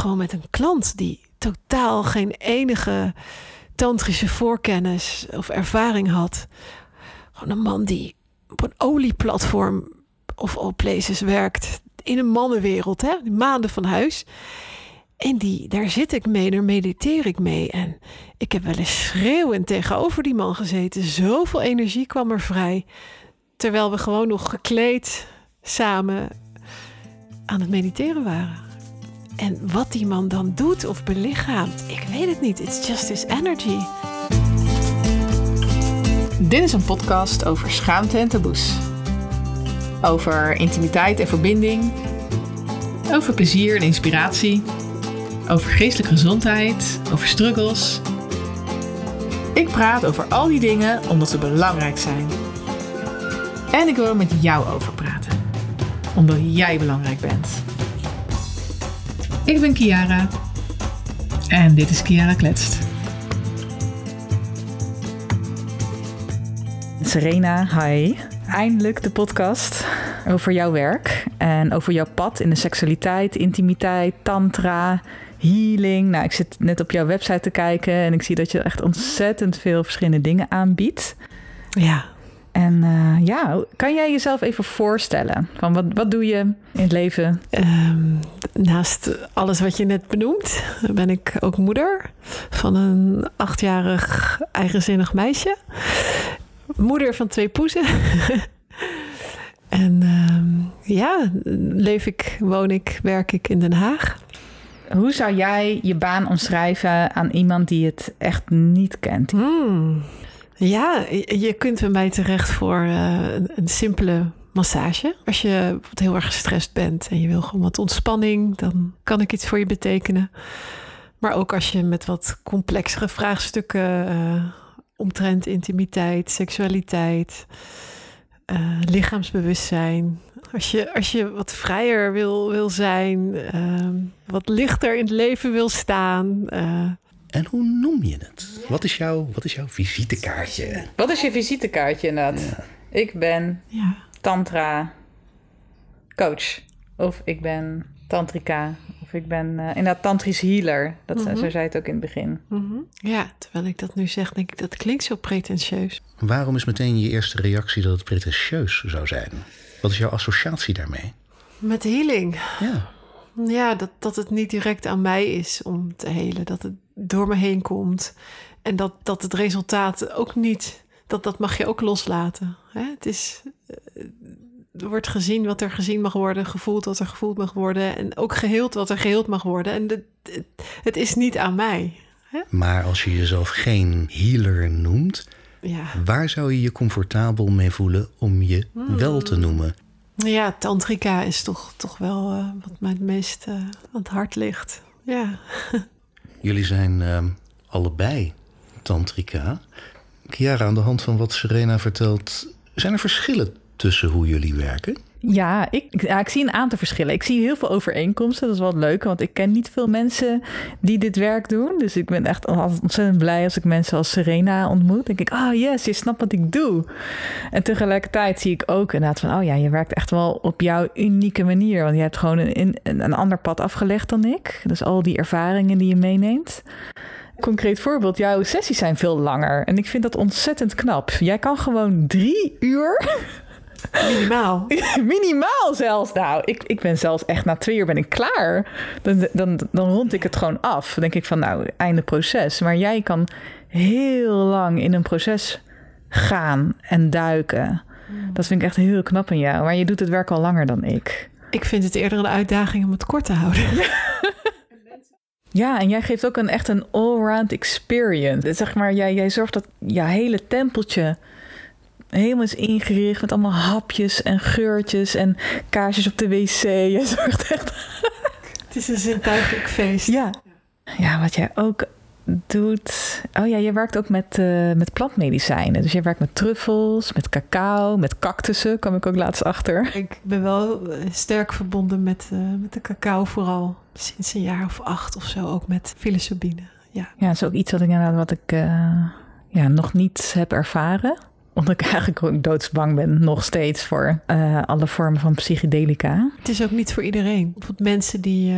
gewoon met een klant die totaal geen enige tantrische voorkennis of ervaring had. Gewoon een man die op een olieplatform of all places werkt. In een mannenwereld, hè? maanden van huis. En die, daar zit ik mee, daar mediteer ik mee. En ik heb wel eens schreeuwend tegenover die man gezeten. Zoveel energie kwam er vrij. Terwijl we gewoon nog gekleed samen aan het mediteren waren. En wat die man dan doet of belichaamt, ik weet het niet. It's just his energy. Dit is een podcast over schaamte en taboes. Over intimiteit en verbinding. Over plezier en inspiratie. Over geestelijke gezondheid. Over struggles. Ik praat over al die dingen omdat ze belangrijk zijn. En ik wil er met jou over praten. Omdat jij belangrijk bent. Ik ben Kiara. En dit is Kiara Kletst. Serena, hi. Eindelijk de podcast over jouw werk en over jouw pad in de seksualiteit, intimiteit, tantra, healing. Nou, ik zit net op jouw website te kijken en ik zie dat je echt ontzettend veel verschillende dingen aanbiedt. Ja. En uh, ja, kan jij jezelf even voorstellen? Van wat, wat doe je in het leven? Um, naast alles wat je net benoemt, ben ik ook moeder van een achtjarig eigenzinnig meisje. Moeder van twee poezen. en um, ja, leef ik, woon ik, werk ik in Den Haag. Hoe zou jij je baan omschrijven aan iemand die het echt niet kent? Hmm. Ja, je kunt bij mij terecht voor uh, een simpele massage. Als je heel erg gestrest bent en je wil gewoon wat ontspanning, dan kan ik iets voor je betekenen. Maar ook als je met wat complexere vraagstukken uh, omtrent intimiteit, seksualiteit, uh, lichaamsbewustzijn. Als je, als je wat vrijer wil, wil zijn, wat lichter in het leven wil staan. En hoe noem je het? Wat is jouw, wat is jouw visitekaartje? Wat is je visitekaartje inderdaad? Ja. Ik ben ja. Tantra coach. Of ik ben tantrika. Of ik ben uh, inderdaad tantrisch healer. Dat, mm -hmm. Zo zei het ook in het begin. Mm -hmm. Ja, terwijl ik dat nu zeg, denk ik dat klinkt zo pretentieus. Waarom is meteen je eerste reactie dat het pretentieus zou zijn? Wat is jouw associatie daarmee? Met healing. Ja. Ja, dat, dat het niet direct aan mij is om te helen. Dat het door me heen komt. En dat, dat het resultaat ook niet... Dat, dat mag je ook loslaten. Hè? Het is... Er wordt gezien wat er gezien mag worden. Gevoeld wat er gevoeld mag worden. En ook geheeld wat er geheeld mag worden. En het, het, het is niet aan mij. Hè? Maar als je jezelf geen healer noemt... Ja. Waar zou je je comfortabel mee voelen om je hmm. wel te noemen? Ja, tantrica is toch, toch wel uh, wat mij het meest uh, aan het hart ligt. Ja. Jullie zijn uh, allebei tantrica. Chiara, aan de hand van wat Serena vertelt... zijn er verschillen tussen hoe jullie werken? Ja ik, ja, ik zie een aantal verschillen. Ik zie heel veel overeenkomsten. Dat is wel leuk, want ik ken niet veel mensen die dit werk doen. Dus ik ben echt ontzettend blij als ik mensen als Serena ontmoet. denk ik, oh yes, je snapt wat ik doe. En tegelijkertijd zie ik ook inderdaad van, oh ja, je werkt echt wel op jouw unieke manier. Want je hebt gewoon een, een, een ander pad afgelegd dan ik. Dus al die ervaringen die je meeneemt. Concreet voorbeeld, jouw sessies zijn veel langer. En ik vind dat ontzettend knap. Jij kan gewoon drie uur Minimaal. Minimaal zelfs. Nou, ik, ik ben zelfs echt na twee uur ben ik klaar. Dan, dan, dan rond ik het gewoon af. Dan denk ik van nou, einde proces. Maar jij kan heel lang in een proces gaan en duiken. Dat vind ik echt heel knap in jou. Maar je doet het werk al langer dan ik. Ik vind het eerder een uitdaging om het kort te houden. Ja, en jij geeft ook een echt een all-round experience. Zeg maar, jij, jij zorgt dat je hele tempeltje helemaal is ingericht met allemaal hapjes en geurtjes en kaarsjes op de wc. Je zorgt echt. Het is een zintuigelijk feest. Ja. Ja, wat jij ook doet. Oh ja, je werkt ook met, uh, met plantmedicijnen. Dus je werkt met truffels, met cacao, met cactussen, kwam ik ook laatst achter. Ik ben wel sterk verbonden met, uh, met de cacao, vooral sinds een jaar of acht of zo, ook met psilocybine. Ja, ja dat is ook iets wat ik inderdaad wat ik uh, ja, nog niet heb ervaren omdat ik eigenlijk ook doodsbang ben, nog steeds voor alle vormen van psychedelica. Het is ook niet voor iedereen. Bijvoorbeeld mensen die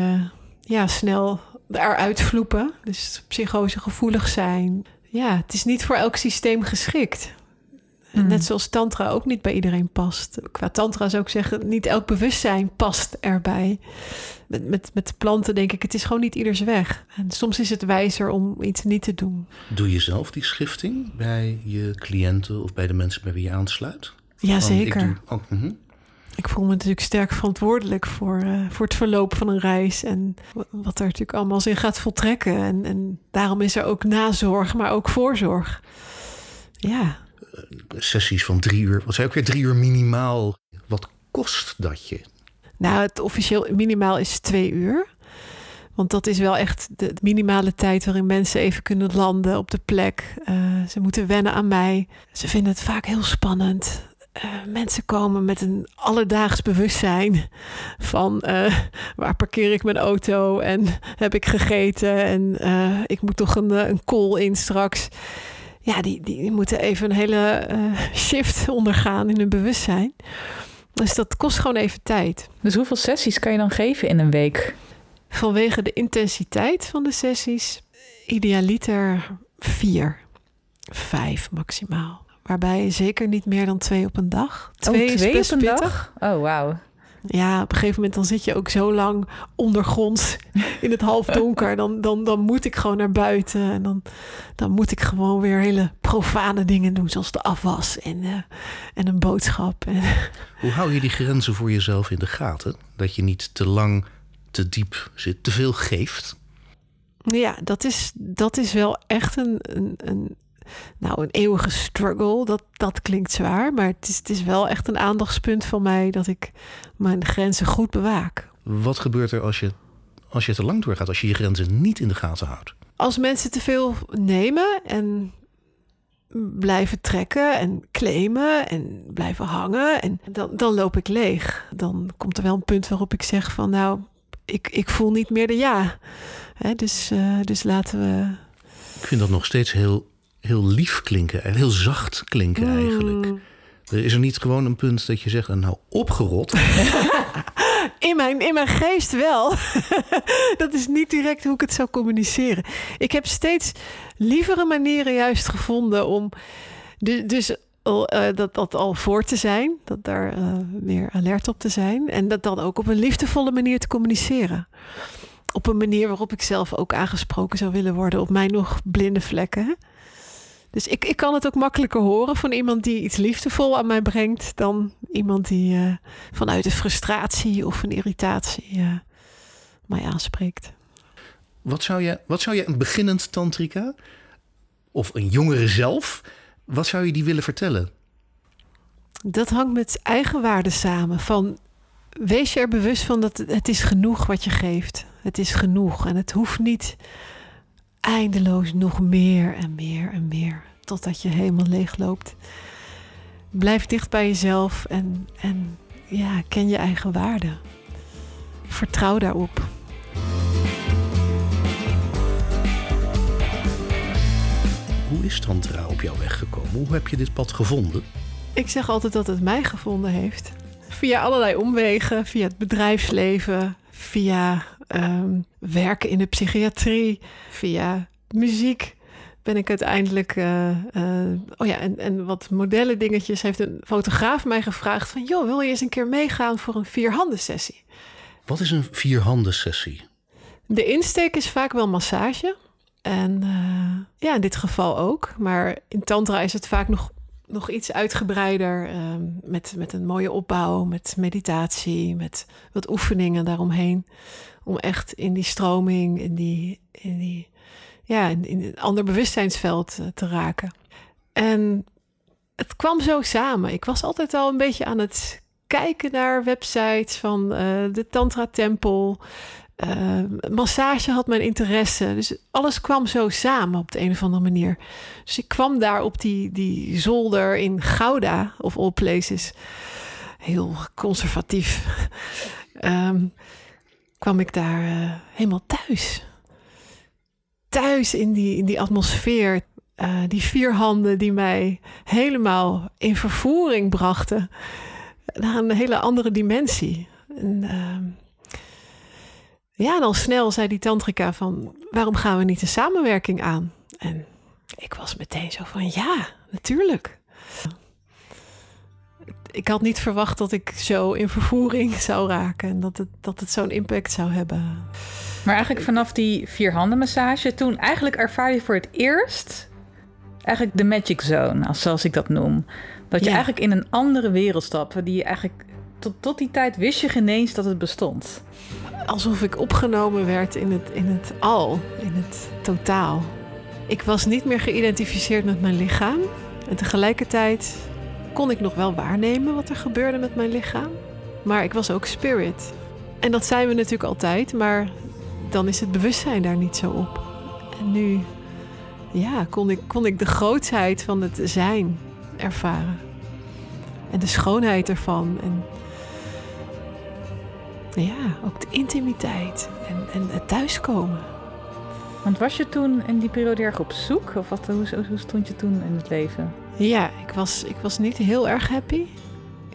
ja, snel eruit vloepen. Dus psychose gevoelig zijn. Ja, het is niet voor elk systeem geschikt. Mm. Net zoals tantra ook niet bij iedereen past. Qua tantra zou ik zeggen, niet elk bewustzijn past erbij. Met, met, met de planten denk ik, het is gewoon niet ieders weg. En soms is het wijzer om iets niet te doen. Doe je zelf die schifting bij je cliënten of bij de mensen bij wie je aansluit? Jazeker. ik doe- oh, mhm. Ik voel me natuurlijk sterk verantwoordelijk voor, eh, voor het verloop van een reis. En wa- wat er natuurlijk allemaal in gaat voltrekken. En, en daarom is er ook nazorg, maar ook voorzorg. Ja, Sessies van drie uur. Wat zei ook weer drie uur minimaal. Wat kost dat je? nou het officieel minimaal is twee uur. Want dat is wel echt de minimale tijd waarin mensen even kunnen landen op de plek. Eh, ze moeten wennen aan mij. Ze vinden het vaak heel spannend. Eh, mensen komen met een alledaags bewustzijn van eh, waar parkeer ik mijn auto en heb ik gegeten en eh, ik moet toch een, een call in straks. Ja, die, die, moeten even een hele shift ondergaan in hun bewustzijn. Dus dat kost gewoon even tijd. Dus hoeveel sessies kan je dan geven in een week? Vanwege de intensiteit van de sessies, idealiter vier, vijf maximaal. Waarbij zeker niet meer dan twee op een dag. Twee, oh, is twee best op een pittig. dag? Oh, wauw. Ja, op een gegeven moment dan zit je ook zo lang ondergronds in het halfdonker. Dan, dan, dan moet ik gewoon naar buiten. En dan, dan moet ik gewoon weer hele profane dingen doen. Zoals de afwas en, eh, en een boodschap. En, Hoe hou je die grenzen voor jezelf in de gaten? Dat je niet te lang, te diep zit, te veel geeft? Ja, dat is, dat is wel echt een, een, een, nou, een eeuwige struggle. Dat, dat klinkt zwaar, maar het is, het is wel echt een aandachtspunt van mij dat ik mijn grenzen goed bewaak. Wat gebeurt er als je, als je te lang doorgaat, als je je grenzen niet in de gaten houdt? Als mensen te veel nemen en blijven trekken en claimen en blijven hangen, en dan, dan loop ik leeg. Dan komt er wel een punt waarop ik zeg van nou, ik, ik voel niet meer de ja. Hè, dus, eh, dus laten we Ik vind dat nog steeds heel, heel lief klinken en heel zacht klinken eigenlijk. Mm. Er is er niet gewoon een punt dat je zegt, nou opgerot. In mijn, in mijn geest wel. dat is niet direct hoe ik het zou communiceren. Ik heb steeds lievere manieren juist gevonden om. Dus, dus eh, dat, dat al voor te zijn, dat daar eh, meer alert op te zijn. En dat dan ook op een liefdevolle manier te communiceren. Op een manier waarop ik zelf ook aangesproken zou willen worden op mijn nog blinde vlekken. Dus ik, ik kan het ook makkelijker horen van iemand die iets liefdevol aan mij brengt dan iemand die eh, vanuit een frustratie of een irritatie eh, mij aanspreekt. Wat zou, je, wat zou je een beginnend tantrika of een jongere zelf, wat zou je die willen vertellen? Dat hangt met eigenwaarde samen. Van wees je er bewust van dat het is genoeg wat je geeft. Het is genoeg en het hoeft niet eindeloos nog meer en meer en meer totdat je helemaal leeg loopt. Blijf dicht bij jezelf en, en ja, ken je eigen waarde. Vertrouw daarop. Hoe is Tantra op jouw weg gekomen? Hoe heb je dit pad gevonden? Ik zeg altijd dat het mij gevonden heeft. Via allerlei omwegen, via het bedrijfsleven, via ehm, werken in de psychiatrie, via muziek ben ik uiteindelijk. eh, eh, oh ja, en, en wat modellen dingetjes heeft een fotograaf mij gevraagd van... joh, wil je eens een keer meegaan voor een vierhanden sessie? Wat is een vierhanden sessie? De insteek is vaak wel massage. En eh, ja, in dit geval ook. Maar in tantra is het vaak nog, nog iets uitgebreider. ehm, met, met een mooie opbouw, met meditatie, met wat oefeningen daaromheen. Om echt in die stroming, in die, in die ja, in, een ander bewustzijnsveld eh, te raken. En het kwam zo samen. Ik was altijd al een beetje aan het kijken naar websites van eh, de Tantra Tempel. Eh, massage had mijn interesse. Dus alles kwam zo samen op de een of andere manier. Dus ik kwam daar op die, die zolder in Gouda, of all places. Heel conservatief. Ehm, kwam ik daar eh, helemaal thuis. Thuis in die, in die atmosfeer. Eh, die vier handen die mij helemaal in vervoering brachten. Naar een hele andere dimensie. En, ehm, ja, dan snel zei die tantrika van... waarom gaan we niet een samenwerking aan? En ik was meteen zo van, ja, natuurlijk. Ik had niet verwacht dat ik zo in vervoering zou raken... en dat het, dat het zo'n impact zou hebben. Maar eigenlijk vanaf die vierhandenmassage, toen eigenlijk ervaar je voor het eerst eigenlijk de magic zone, als zoals ik dat noem. Dat je Ja. eigenlijk in een andere wereld stapt, die je eigenlijk tot, tot die tijd wist je geen eens dat het bestond. alsof ik opgenomen werd in het, in het al, in het totaal. Ik was niet meer geïdentificeerd met mijn lichaam. En tegelijkertijd kon ik nog wel waarnemen wat er gebeurde met mijn lichaam. Maar ik was ook spirit. En dat zijn we natuurlijk altijd, maar dan is het bewustzijn daar niet zo op. En nu ja, kon, ik, kon ik de grootsheid van het zijn ervaren. En de schoonheid ervan. En ja, ook de intimiteit en, en het thuiskomen. Want was je toen in die periode erg op zoek? Of wat, hoe stond je toen in het leven? Ja, ik was, ik was niet heel erg happy.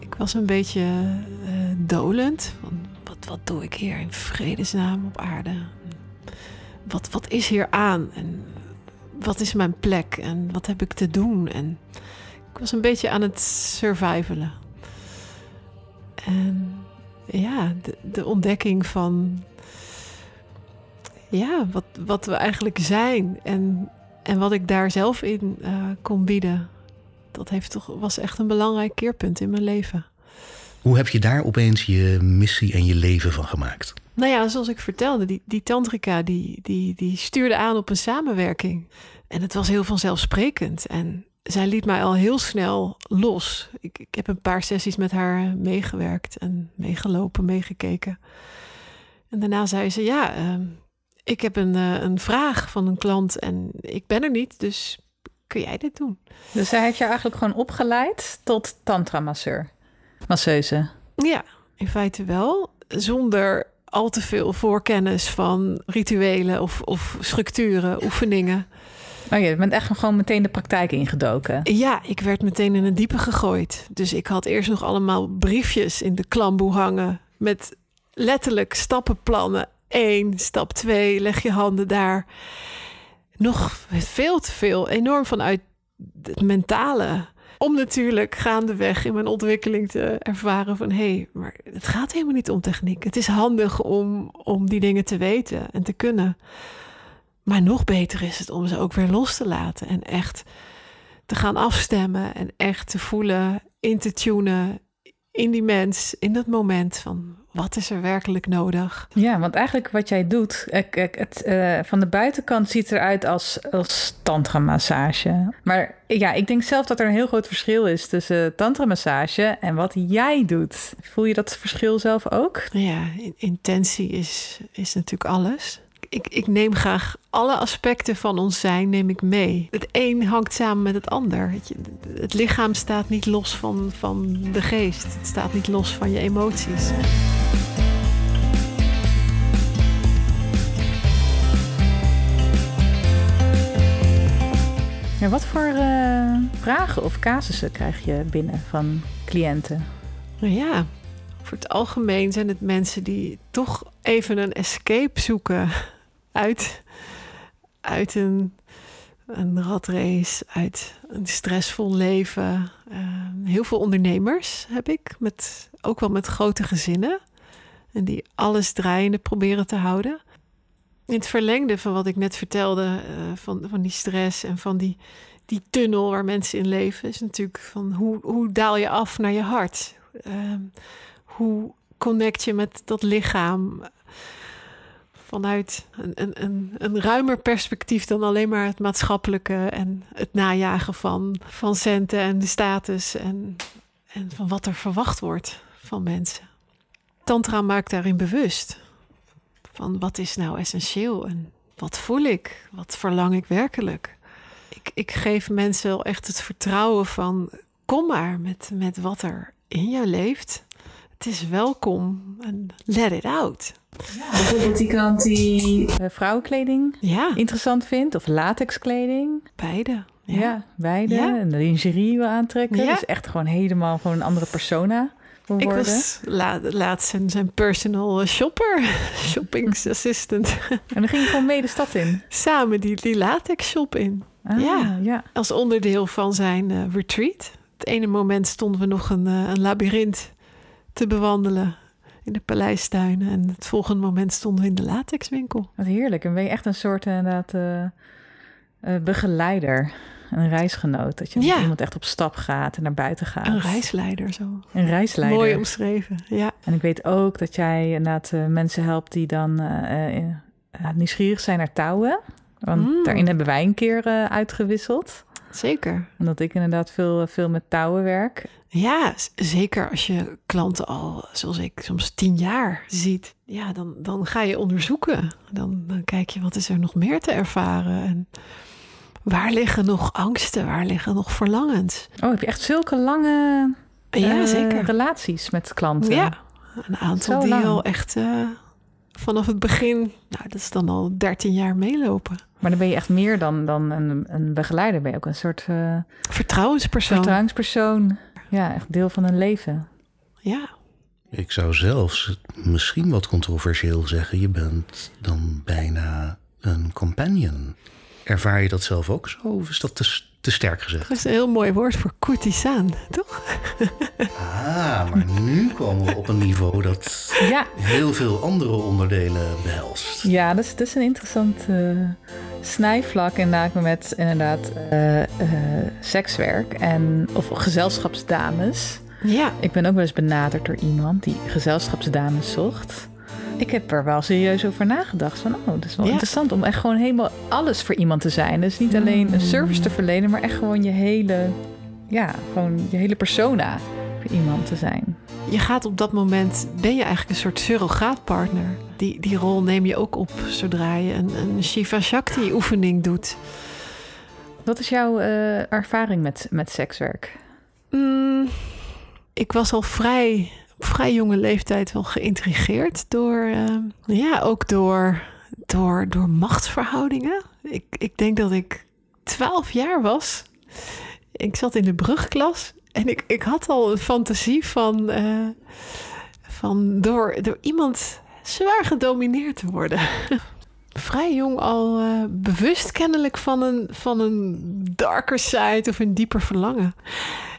Ik was een beetje eh, dolend. Wat, wat doe ik hier in vredesnaam op aarde? Wat, wat is hier aan? En wat is mijn plek? En wat heb ik te doen? En ik was een beetje aan het survivalen. En ja, de, de ontdekking van ja, wat, wat we eigenlijk zijn en, en wat ik daar zelf in eh, kon bieden. Dat heeft toch, was echt een belangrijk keerpunt in mijn leven. Hoe heb je daar opeens je missie en je leven van gemaakt? Nou ja, zoals ik vertelde, die, die tantrika die, die, die stuurde aan op een samenwerking. En het was heel vanzelfsprekend. En zij liet mij al heel snel los. Ik, ik heb een paar sessies met haar meegewerkt en meegelopen, meegekeken. En daarna zei ze, ja, ehm, ik heb een, eh, een vraag van een klant en ik ben er niet, dus kun jij dit doen? Dus zij heeft jou eigenlijk gewoon opgeleid tot tantra-masseur. Masseuse. Ja, in feite wel. Zonder al te veel voorkennis van rituelen of, of structuren, oefeningen. Oh ja, je bent echt gewoon meteen de praktijk ingedoken. Ja, ik werd meteen in het diepe gegooid. Dus ik had eerst nog allemaal briefjes in de klamboe hangen. Met letterlijk stappenplannen. Eén, stap twee, leg je handen daar. Nog veel te veel, enorm vanuit het mentale. Om natuurlijk gaandeweg in mijn ontwikkeling te ervaren van... hé, hey, maar het gaat helemaal niet om techniek. Het is handig om, om die dingen te weten en te kunnen. Maar nog beter is het om ze ook weer los te laten. En echt te gaan afstemmen en echt te voelen, in te tunen... in die mens, in dat moment van wat is er werkelijk nodig. Ja, want eigenlijk wat jij doet, ik, ik, het, eh, van de buitenkant ziet het eruit als, als tantra-massage. Maar ja, ik denk zelf dat er een heel groot verschil is tussen tantra-massage en wat jij doet. Voel je dat verschil zelf ook? Ja, in- intentie is, is natuurlijk alles. Ik, ik neem graag alle aspecten van ons zijn neem ik mee. Het een hangt samen met het ander. Het lichaam staat niet los van, van de geest. Het staat niet los van je emoties. Wat voor eh, vragen of casussen krijg je binnen van cliënten? Nou ja, voor het algemeen zijn het mensen die toch even een escape zoeken uit, uit een, een ratrace, uit een stressvol leven. Eh, heel veel ondernemers heb ik, met, ook wel met grote gezinnen. En die alles draaiende proberen te houden. In het verlengde van wat ik net vertelde, eh, van, van die stress en van die, die tunnel waar mensen in leven, is natuurlijk van hoe, hoe daal je af naar je hart? Ehm, hoe connect je met dat lichaam vanuit een, een, een, een ruimer perspectief dan alleen maar het maatschappelijke en het najagen van, van centen en de status en, en van wat er verwacht wordt van mensen. Tantra maakt daarin bewust van wat is nou essentieel en wat voel ik, wat verlang ik werkelijk. Ik, ik geef mensen wel echt het vertrouwen van kom maar met, met wat er in jou leeft. Het is welkom en let it out. Bijvoorbeeld die kant die eh, vrouwenkleding Ja, interessant vindt, of latexkleding. beide. Ja, beide. Ja. En de lingerie wil aantrekken. Ja. Dus echt gewoon helemaal gewoon een andere persona. voor Ik was la laatst zijn, zijn personal shopper, shopping assistant. En dan ging je gewoon mee de stad in. Samen die, die latex shop in. Ah, Ja. ja. Als onderdeel van zijn eh, retreat. Het ene moment stonden we nog een, eh, een labyrint te bewandelen in de paleistuinen. En het volgende moment stonden we in de latexwinkel. Wat heerlijk. En ben je echt een soort inderdaad eh, eh, begeleider. Een reisgenoot. Dat je met Ja. iemand echt op stap gaat en naar buiten gaat. Een reisleider zo. Een reisleider. Mooi omschreven, ja. En ik weet ook dat jij inderdaad eh, mensen helpt die dan nieuwsgierig zijn naar touwen. Want Mm. daarin hebben wij een keer uitgewisseld. Zeker. Omdat ik inderdaad veel, veel met touwen werk. Ja, zeker als je klanten al, zoals ik, soms tien jaar ziet. Ja, dan, dan ga je onderzoeken. Dan, dan kijk je wat is er nog meer te ervaren. En waar liggen nog angsten? Waar liggen nog verlangens? Oh, heb je echt zulke lange Ja, eh, zeker. relaties met klanten? Ja, een aantal die al echt eh, vanaf het begin, nou dat is dan al 13 jaar meelopen. Maar dan ben je echt meer dan, dan een, een begeleider. Ben je ook een soort eh, Vertrouwenspersoon. vertrouwenspersoon. Ja, echt deel van een leven. Ja, Ik zou zelfs misschien wat controversieel zeggen: je bent dan bijna een companion. Ervaar je dat zelf ook zo? Of is dat te, te sterk gezegd? dat is een heel mooi woord voor courtisan, toch? Ah, maar nu komen we op een niveau dat Ja, heel veel andere onderdelen behelst. ja dat, is, dat is een interessant eh, snijvlak inderdaad met inderdaad eh, eh, sekswerk en, of gezelschapsdames. Ja, Ik ben ook wel eens benaderd door iemand die gezelschapsdames zocht. Ik heb er wel serieus over nagedacht. Van, oh, dat is wel Ja. interessant om echt gewoon helemaal alles voor iemand te zijn. Dus niet alleen een service te verlenen, maar echt gewoon je hele, ja, gewoon je hele persona voor iemand te zijn. je gaat op dat moment, ben je eigenlijk een soort surrogaatpartner. Die, die rol neem je ook op zodra je een, een Shiva Shakti oefening doet. Wat is jouw eh, ervaring met, met sekswerk? Mm, ik was al vrij, op vrij jonge leeftijd wel geïntrigeerd door, eh, ja, ook door, door, door machtsverhoudingen. Ik, ik denk dat ik twaalf jaar was. Ik zat in de brugklas en ik, ik had al een fantasie van, eh, van door, door iemand zwaar gedomineerd te worden. Vrij jong al eh, bewust kennelijk van een, van een darker side of een dieper verlangen.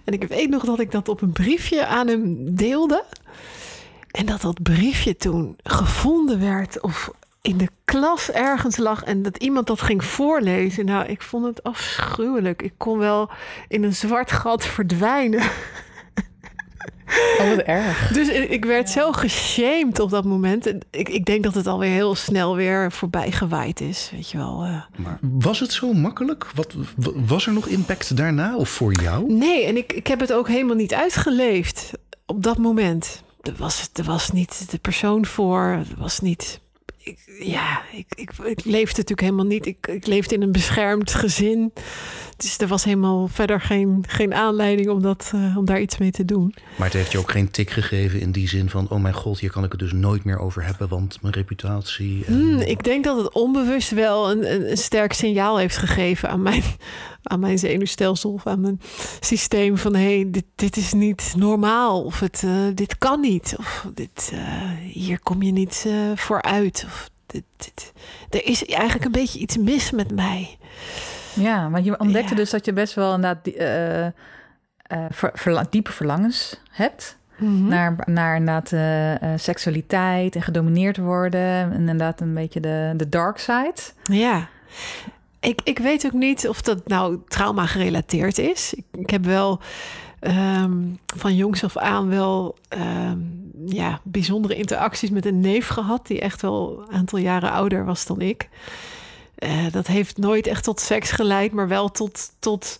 En ik weet nog dat ik dat op een briefje aan hem deelde. En dat dat briefje toen gevonden werd of in de klas ergens lag en dat iemand dat ging voorlezen. Nou, ik vond het afschuwelijk. Ik kon wel in een zwart gat verdwijnen. Oh, wat erg. Dus ik werd zo geshamed op dat moment. En Ik, ik denk dat het alweer heel snel weer voorbij gewaaid is. Weet je wel. eh. Maar was het zo makkelijk? Wat, was er nog impact daarna of voor jou? Nee, en ik, ik heb het ook helemaal niet uitgeleefd op dat moment. Er was, er was niet de persoon voor. Er was niet. Ik, ja, ik, ik, ik leefde natuurlijk helemaal niet. Ik, ik leefde in een beschermd gezin. Dus er was helemaal verder geen, geen aanleiding om, dat, eh, om daar iets mee te doen. Maar het heeft je ook geen tik gegeven in die zin van... oh mijn god, hier kan ik het dus nooit meer over hebben... want mijn reputatie... En... Hmm, ik denk dat het onbewust wel een, een, een sterk signaal heeft gegeven aan mijn, aan mijn zenuwstelsel of aan mijn systeem van hé, hey, dit, dit is niet normaal of het, eh, dit kan niet of dit, eh, hier kom je niet eh, voor uit of dit, dit, er is eigenlijk een beetje iets mis met mij. Ja, want je ontdekte Ja. dus dat je best wel inderdaad ver- verla- diepe verlangens hebt. Mhm. Naar, naar inderdaad seksualiteit en gedomineerd worden. En inderdaad een beetje de, de dark side. Ja. Ik, ik weet ook niet of dat nou trauma gerelateerd is. Ik, ik heb wel ehm, van jongs af aan wel ehm, ja, bijzondere interacties met een neef gehad... die echt wel een aantal jaren ouder was dan ik. Eh, dat heeft nooit echt tot seks geleid, maar wel tot... tot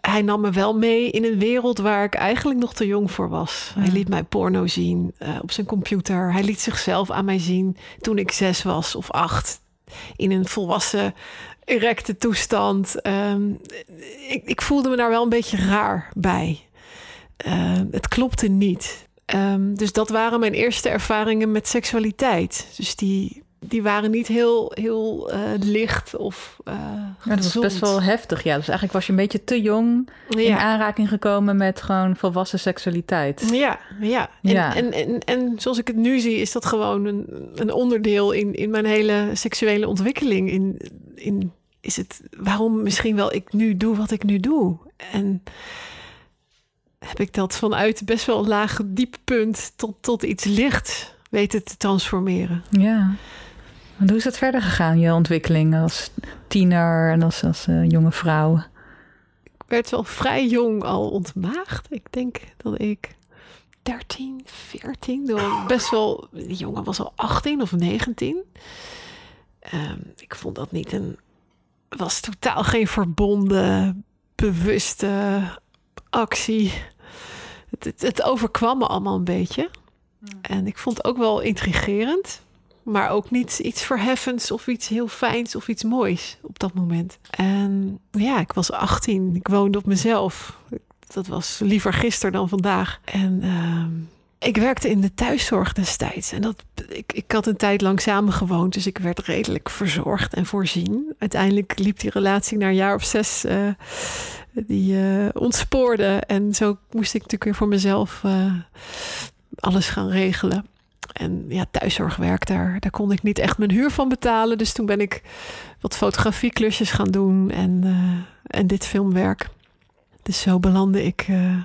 hij nam me wel mee in een wereld waar ik eigenlijk nog te jong voor was. Hij liet mij porno zien eh, op zijn computer. Hij liet zichzelf aan mij zien toen ik zes was of acht. In een volwassen, erecte toestand. Ehm, ik, ik voelde me daar wel een beetje raar bij. Ehm, het klopte niet. Ehm, dus dat waren mijn eerste ervaringen met seksualiteit. Dus die, die waren niet heel, heel eh, licht of uh, ja, Dat was best wel heftig, ja. Dus eigenlijk was je een beetje te jong in aanraking gekomen met gewoon volwassen seksualiteit. Ja, ja. En, ja. En, en, en, zoals ik het nu zie, is dat gewoon een, een onderdeel in, in mijn hele seksuele ontwikkeling. In, in is het waarom misschien wel ik nu doe wat ik nu doe. En heb ik dat vanuit best wel een laag dieppunt tot, tot iets licht weten te transformeren. Ja. En hoe is het verder gegaan, je ontwikkeling als tiener en als, als uh, jonge vrouw? Ik werd wel vrij jong al ontmaagd. Ik denk dat ik 13, 14, door best wel... Die jongen was al 18 of 19. Um, ehm, ik vond dat niet een... was totaal geen verbonden, bewuste actie. Het, het, het overkwam me allemaal een beetje. En ik vond het ook wel intrigerend. Maar ook niet iets verheffends of iets heel fijns of iets moois op dat moment. En ja, ik was 18. Ik woonde op mezelf. Dat was liever gisteren dan vandaag. En uh, ik werkte in de thuiszorg destijds. En dat, ik, ik had een tijd lang samengewoond. Dus ik werd redelijk verzorgd en voorzien. Uiteindelijk liep die relatie na een jaar of zes. Uh, die uh, ontspoorde. En zo moest ik natuurlijk weer voor mezelf uh, alles gaan regelen. En ja, thuiszorgwerk, daar, daar kon ik niet echt mijn huur van betalen. Dus toen ben ik wat fotografieklusjes gaan doen en, uh, en dit filmwerk. Dus zo belandde ik uh,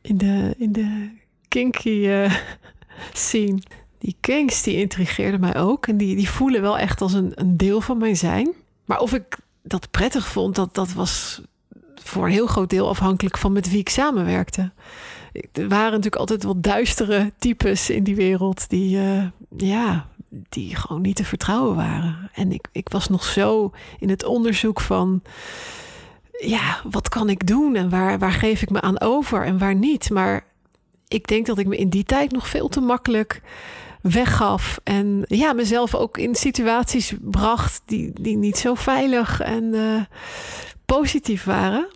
in, de, in de kinky uh, scene. Die kinks, die intrigeerden mij ook. En die, die voelen wel echt als een, een deel van mijn zijn. Maar of ik dat prettig vond, dat, dat was voor een heel groot deel afhankelijk van met wie ik samenwerkte er waren natuurlijk altijd wat duistere types in die wereld die, uh, ja, die gewoon niet te vertrouwen waren. En ik, ik was nog zo in het onderzoek van, ja, wat kan ik doen en waar, waar geef ik me aan over en waar niet. Maar ik denk dat ik me in die tijd nog veel te makkelijk weggaf. En ja, mezelf ook in situaties bracht die, die niet zo veilig en uh, positief waren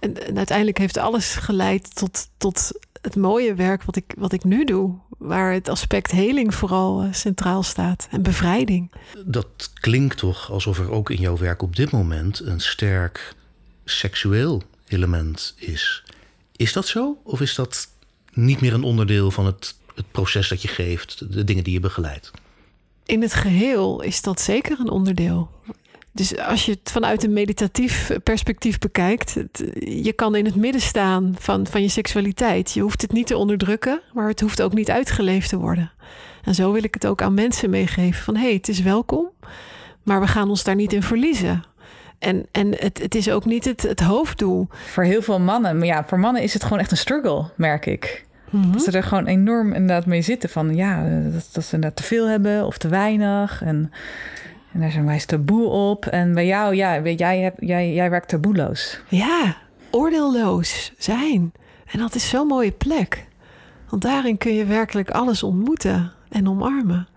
en, uiteindelijk heeft alles geleid tot, tot het mooie werk wat ik, wat ik nu doe. Waar het aspect heling vooral uh, centraal staat en bevrijding. Dat klinkt toch alsof er ook in jouw werk op dit moment een sterk seksueel element is. Is dat zo? Of is dat niet meer een onderdeel van het, het proces dat je geeft, de dingen die je begeleidt? In het geheel is dat zeker een onderdeel. Dus als je het vanuit een meditatief perspectief bekijkt, je kan in het midden staan van, van je seksualiteit. Je hoeft het niet te onderdrukken, maar het hoeft ook niet uitgeleefd te worden. En zo wil ik het ook aan mensen meegeven: van hé, hey, het is welkom, maar we gaan ons daar niet in verliezen. En, en het, het is ook niet het, het hoofddoel. Voor heel veel mannen, maar ja, voor mannen is het gewoon echt een struggle, merk ik. Mhm. Dat ze er gewoon enorm inderdaad mee zitten van ja, dat, dat ze inderdaad te veel hebben of te weinig. En en daar zijn wij taboe op. En bij jou, ja, jij, hebt, jij, jij werkt taboeloos. Ja, oordeelloos zijn. En dat is zo'n mooie plek. Want daarin kun je werkelijk alles ontmoeten en omarmen.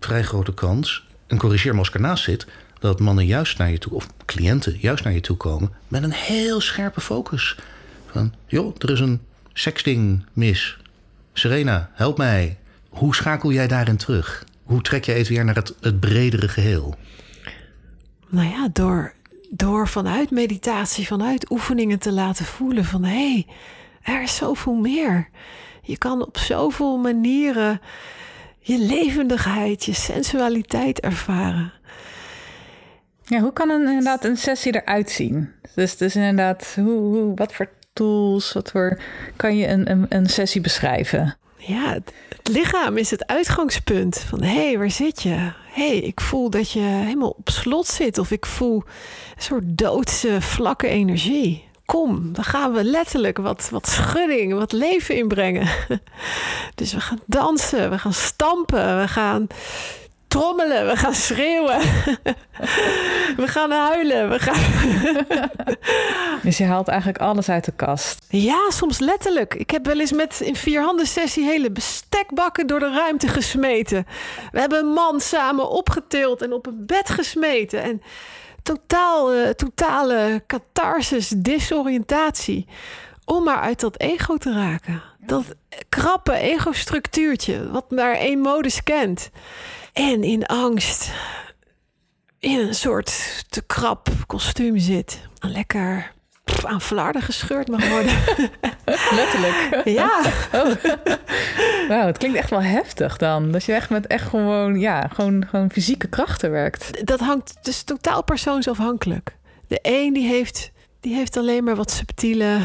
Vrij grote kans, en corrigeer me als ik ernaast zit... dat mannen juist naar je toe, of cliënten juist naar je toe komen... met een heel scherpe focus. Van, joh, er is een sexting mis. Serena, help mij. Hoe schakel jij daarin terug? Hoe trek je het weer naar het, het bredere geheel? Nou ja, door, door vanuit meditatie, vanuit oefeningen te laten voelen van hé, hey, er is zoveel meer. Je kan op zoveel manieren je levendigheid, je sensualiteit ervaren. Ja, hoe kan een, inderdaad een sessie eruit zien? Dus, dus inderdaad, hoe, hoe, wat voor tools, wat voor kan je een, een, een sessie beschrijven? Ja, het, lichaam is het uitgangspunt van hé, hey, waar zit je? Hey, ik voel dat je helemaal op slot zit of ik voel een soort doodse, vlakke energie. Kom, dan gaan we letterlijk wat, wat schudding, wat leven inbrengen. Dus we gaan dansen, we gaan stampen, we gaan trommelen, we gaan schreeuwen. we gaan huilen, we gaan... dus je haalt eigenlijk alles uit de kast? Ja, soms letterlijk. Ik heb wel eens met in vier handen sessie hele bestekbakken door de ruimte gesmeten. We hebben een man samen opgetild en op een bed gesmeten. En totaal, uh, totale catharsis, disoriëntatie. Om maar uit dat ego te raken. Dat krappe ego-structuurtje, wat maar één modus kent. En in angst in een soort te krap kostuum zit. En lekker pff, aan flarden gescheurd mag worden. Letterlijk. ja, Wauw, het klinkt echt wel heftig dan. Dat je echt met echt gewoon, ja, gewoon, gewoon fysieke krachten werkt. dat hangt dus totaal persoonsafhankelijk. De een die heeft, die heeft alleen maar wat subtiele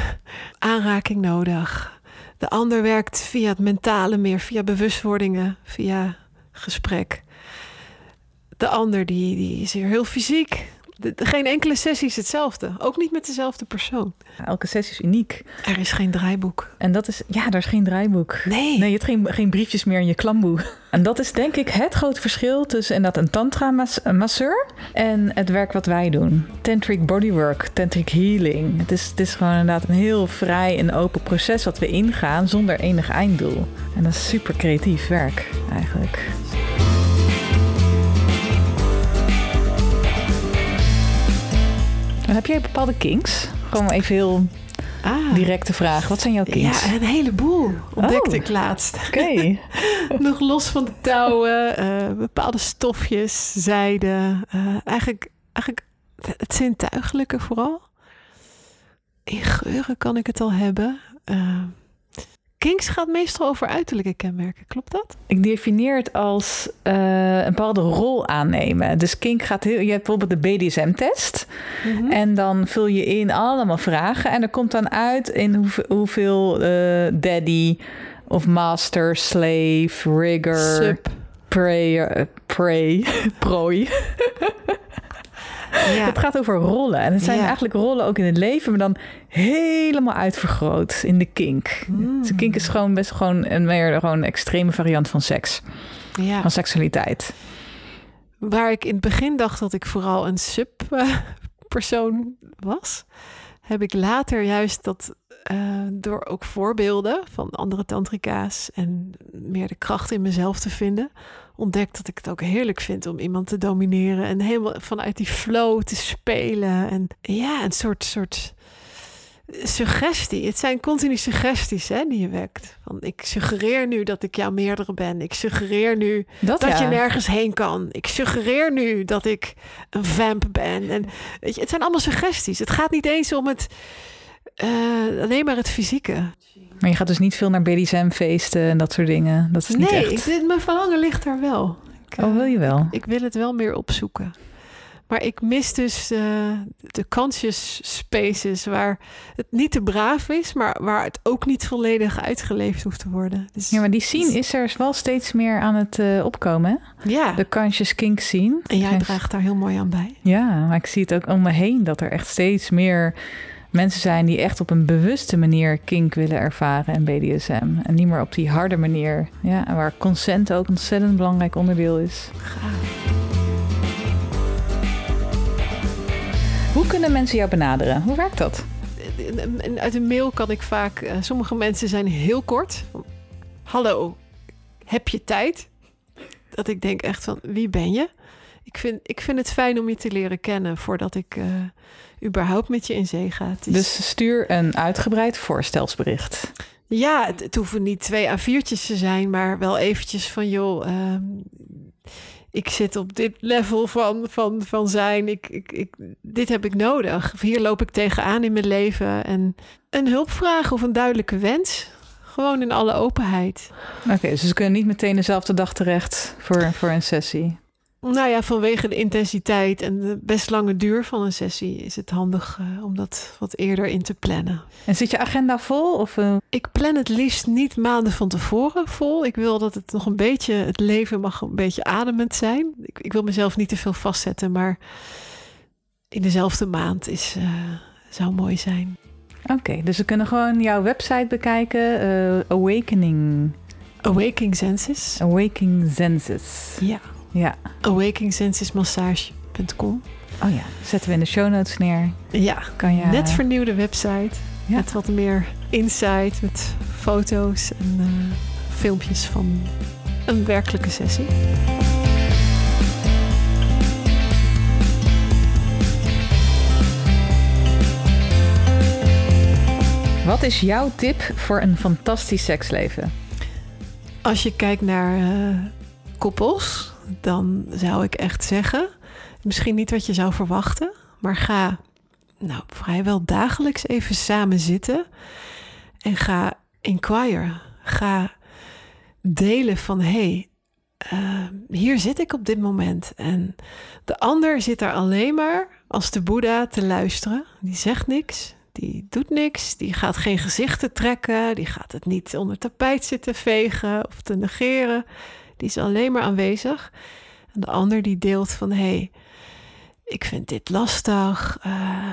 aanraking nodig. De ander werkt via het mentale meer, via bewustwordingen, via gesprek. De ander die, die is weer heel fysiek. De- de- geen enkele sessie is hetzelfde. Ook niet met dezelfde persoon. Elke sessie is uniek. Er is geen draaiboek. En dat is, ja, daar is geen draaiboek. Nee. Nee, je hebt geen, geen briefjes meer in je klamboe. En dat is denk ik het grote verschil tussen inderdaad een tantra-masseur en het werk wat wij doen. Tantric bodywork, tantric healing. Het is, het is gewoon inderdaad een heel vrij en open proces wat we ingaan zonder enig einddoel. En dat is super creatief werk eigenlijk. Heb jij bepaalde kinks? Gewoon even heel Ah, directe vraag. Wat zijn jouw kinks? ja, een heleboel ontdekte Oh. ik laatst. Oké. Nog los van de touwen, eh, bepaalde stofjes, zijde. eh, eigenlijk, eigenlijk het zintuigelijke vooral. In geuren kan ik het al hebben. Eh Kings gaat meestal over uiterlijke kenmerken, klopt dat? Ik definieer het als eh, een bepaalde rol aannemen. Dus kink gaat heel... Je hebt bijvoorbeeld de BDSM-test. En dan vul je in allemaal vragen. En er komt dan uit in hoeveel, hoeveel eh, daddy of master, slave, rigger, Sub. prey, eh, prey, prooi. Ja. Het gaat over rollen. En het zijn Ja. eigenlijk rollen ook in het leven, maar dan helemaal uitvergroot in de kink. Mm. Dus de kink is gewoon best gewoon een meer gewoon een extreme variant van seks, ja. van seksualiteit. Waar ik in het begin dacht dat ik vooral een sub-persoon was, heb ik later juist dat eh, door ook voorbeelden van andere tantrika's en meer de kracht in mezelf te vinden, ontdekt dat ik het ook heerlijk vind om iemand te domineren en helemaal vanuit die flow te spelen. En ja, een soort, soort suggestie. Het zijn continu suggesties hè, die je wekt. Van, ik suggereer nu dat ik jouw meerdere ben. Ik suggereer nu Dat, dat ja. je nergens heen kan. Ik suggereer nu dat ik een vamp ben. En weet je, het zijn allemaal suggesties. Het gaat niet eens om het eh, alleen maar het fysieke. Maar je gaat dus niet veel naar BDSM-feesten en dat soort dingen. Dat is niet nee, echt. ik, dit- mijn verlangen ligt daar wel. Ik, Oh, eh, wil je wel? ik wil het wel meer opzoeken. Maar ik mis dus eh, de conscious spaces waar het niet te braaf is, maar waar het ook niet volledig uitgeleefd hoeft te worden. Dus, Ja, maar die scene is er wel steeds meer aan het eh, opkomen. Hè? ja. De conscious kink scene. en jij draagt daar heel mooi aan bij. Ja, maar ik zie het ook om me heen dat er echt steeds meer mensen zijn die echt op een bewuste manier kink willen ervaren en BDSM. En niet meer op die harde manier. Ja, en waar consent ook een ontzettend belangrijk onderdeel is. Hoe kunnen mensen jou benaderen? Hoe werkt dat? Uit een mail kan ik vaak. eh, sommige mensen zijn heel kort. Hallo, heb je tijd? Dat ik denk echt van wie ben je? Ik vind, ik vind het fijn om je te leren kennen voordat ik eh, überhaupt met je in zee ga. Is- Dus stuur een uitgebreid voorstelsbericht. Ja, het, het hoeven niet twee A4'tjes te zijn, maar wel eventjes van joh. ehm, ik zit op dit level van, van, van zijn. Ik, ik, ik, dit heb ik nodig. Hier loop ik tegenaan in mijn leven. En een hulpvraag of een duidelijke wens. Gewoon in alle openheid. Oké, dus ze kunnen niet meteen dezelfde dag terecht voor, voor een sessie. Nou ja, vanwege de intensiteit en de best lange duur van een sessie is het handig eh, om dat wat eerder in te plannen. En zit je agenda vol? Of, eh, Ik plan het liefst niet maanden van tevoren vol. Ik wil dat het nog een beetje, het leven mag een beetje ademend zijn. Ik, ik wil mezelf niet te veel vastzetten, maar in dezelfde maand is, eh, zou mooi zijn. Oké, dus ze kunnen gewoon jouw website bekijken. Awakening. Awaking Senses. Awakening Senses. Ja, Ja. awakingsensesmassage.com. Oh ja, zetten we in de show notes neer. Ja, Kan je... net vernieuwde website. Ja. Met wat meer insight, met foto's en eh, filmpjes van een werkelijke sessie. Wat is jouw tip voor een fantastisch seksleven? Als je kijkt naar eh, koppels dan zou ik echt zeggen, misschien niet wat je zou verwachten, maar ga nou, vrijwel dagelijks even samen zitten en ga inquire. Ga delen van hey, uh, hier zit ik op dit moment. En de ander zit daar alleen maar als de Boeddha te luisteren. Die zegt niks, die doet niks, die gaat geen gezichten trekken, die gaat het niet onder tapijt zitten vegen of te negeren. Die is alleen maar aanwezig. En de ander die deelt van hé, hey, ik vind dit lastig. Uh,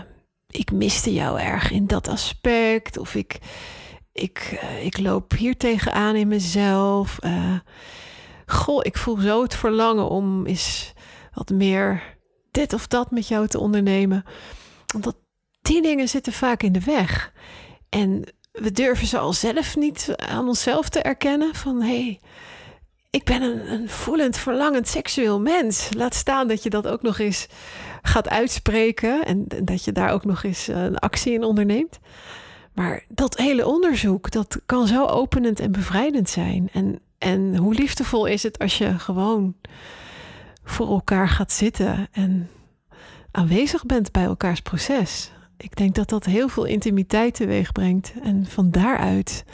ik miste jou erg in dat aspect. Of ik, ik, uh, ik loop hier tegenaan in mezelf. Uh, goh, ik voel zo het verlangen om eens wat meer dit of dat met jou te ondernemen. Omdat die dingen zitten vaak in de weg. En we durven ze al zelf niet aan onszelf te erkennen. Van hé, hey, ik ben een, een, voelend, verlangend seksueel mens. Laat staan dat je dat ook nog eens gaat uitspreken. En, dat je daar ook nog eens eh, een actie in onderneemt. Maar dat hele onderzoek, dat kan zo openend en bevrijdend zijn. En, en hoe liefdevol is het als je gewoon voor elkaar gaat zitten en aanwezig bent bij elkaars proces. Ik denk dat dat heel veel intimiteit teweeg brengt. En van daaruit,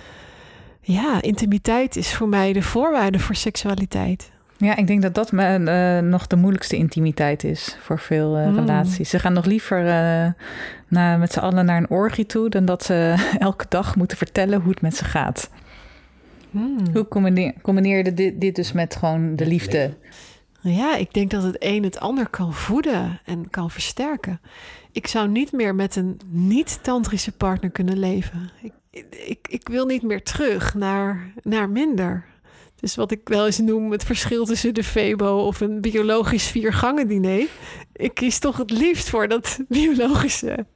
ja, intimiteit is voor mij de voorwaarde voor seksualiteit. Ja, ik denk dat dat uh, nog de moeilijkste intimiteit is voor veel uh, mm. relaties. Ze gaan nog liever uh, naar, met z'n allen naar een orgie toe dan dat ze elke dag moeten vertellen hoe het met ze gaat. Mm. Hoe combineer, combineer je dit, dit dus met gewoon de liefde? Ja, ik denk dat het een het ander kan voeden en kan versterken. Ik zou niet meer met een niet-tantrische partner kunnen leven. Ik, ik, ik wil niet meer terug naar, naar minder. Dus wat ik wel eens noem het verschil tussen de Febo of een biologisch viergangen diner. Ik kies toch het liefst voor dat biologische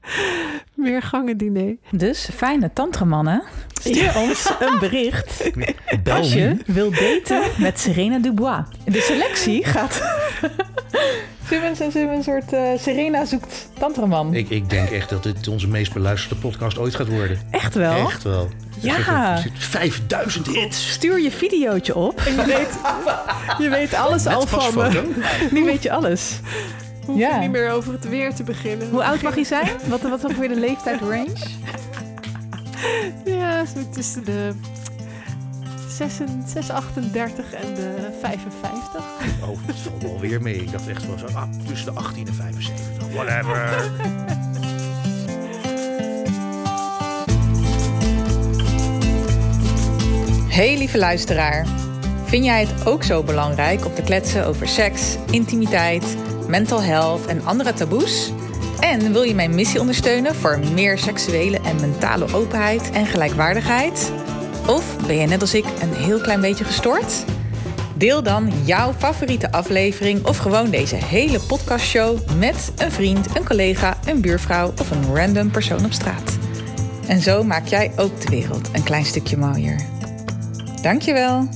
meergangen diner. Dus fijne tantramannen, stuur ons een bericht als je wil daten met Serena Dubois. De selectie gaat... Zullen we, een soort uh, Serena zoekt tantraman? Ik, ik denk echt dat dit onze meest beluisterde podcast ooit gaat worden. Echt wel? Echt wel. Ja. 5000 hits. Stuur je videootje op. En je weet, je weet alles al van me. Nu weet je alles. Hoef ja. niet meer over het weer te beginnen. Hoe oud mag je zijn? Wat, wat is ongeveer de leeftijd range? Ja, zo tussen de 638 en de 55. Oh, dat valt wel weer mee. Ik dacht echt wel zo ah, tussen de 18 en 75. Whatever. Hey lieve luisteraar. Vind jij het ook zo belangrijk om te kletsen over seks, intimiteit, mental health en andere taboes? En wil je mijn missie ondersteunen voor meer seksuele en mentale openheid en gelijkwaardigheid? Of ben je net als ik een heel klein beetje gestoord? Deel dan jouw favoriete aflevering of gewoon deze hele podcastshow met een vriend, een collega, een buurvrouw of een random persoon op straat. En zo maak jij ook de wereld een klein stukje mooier. Dankjewel.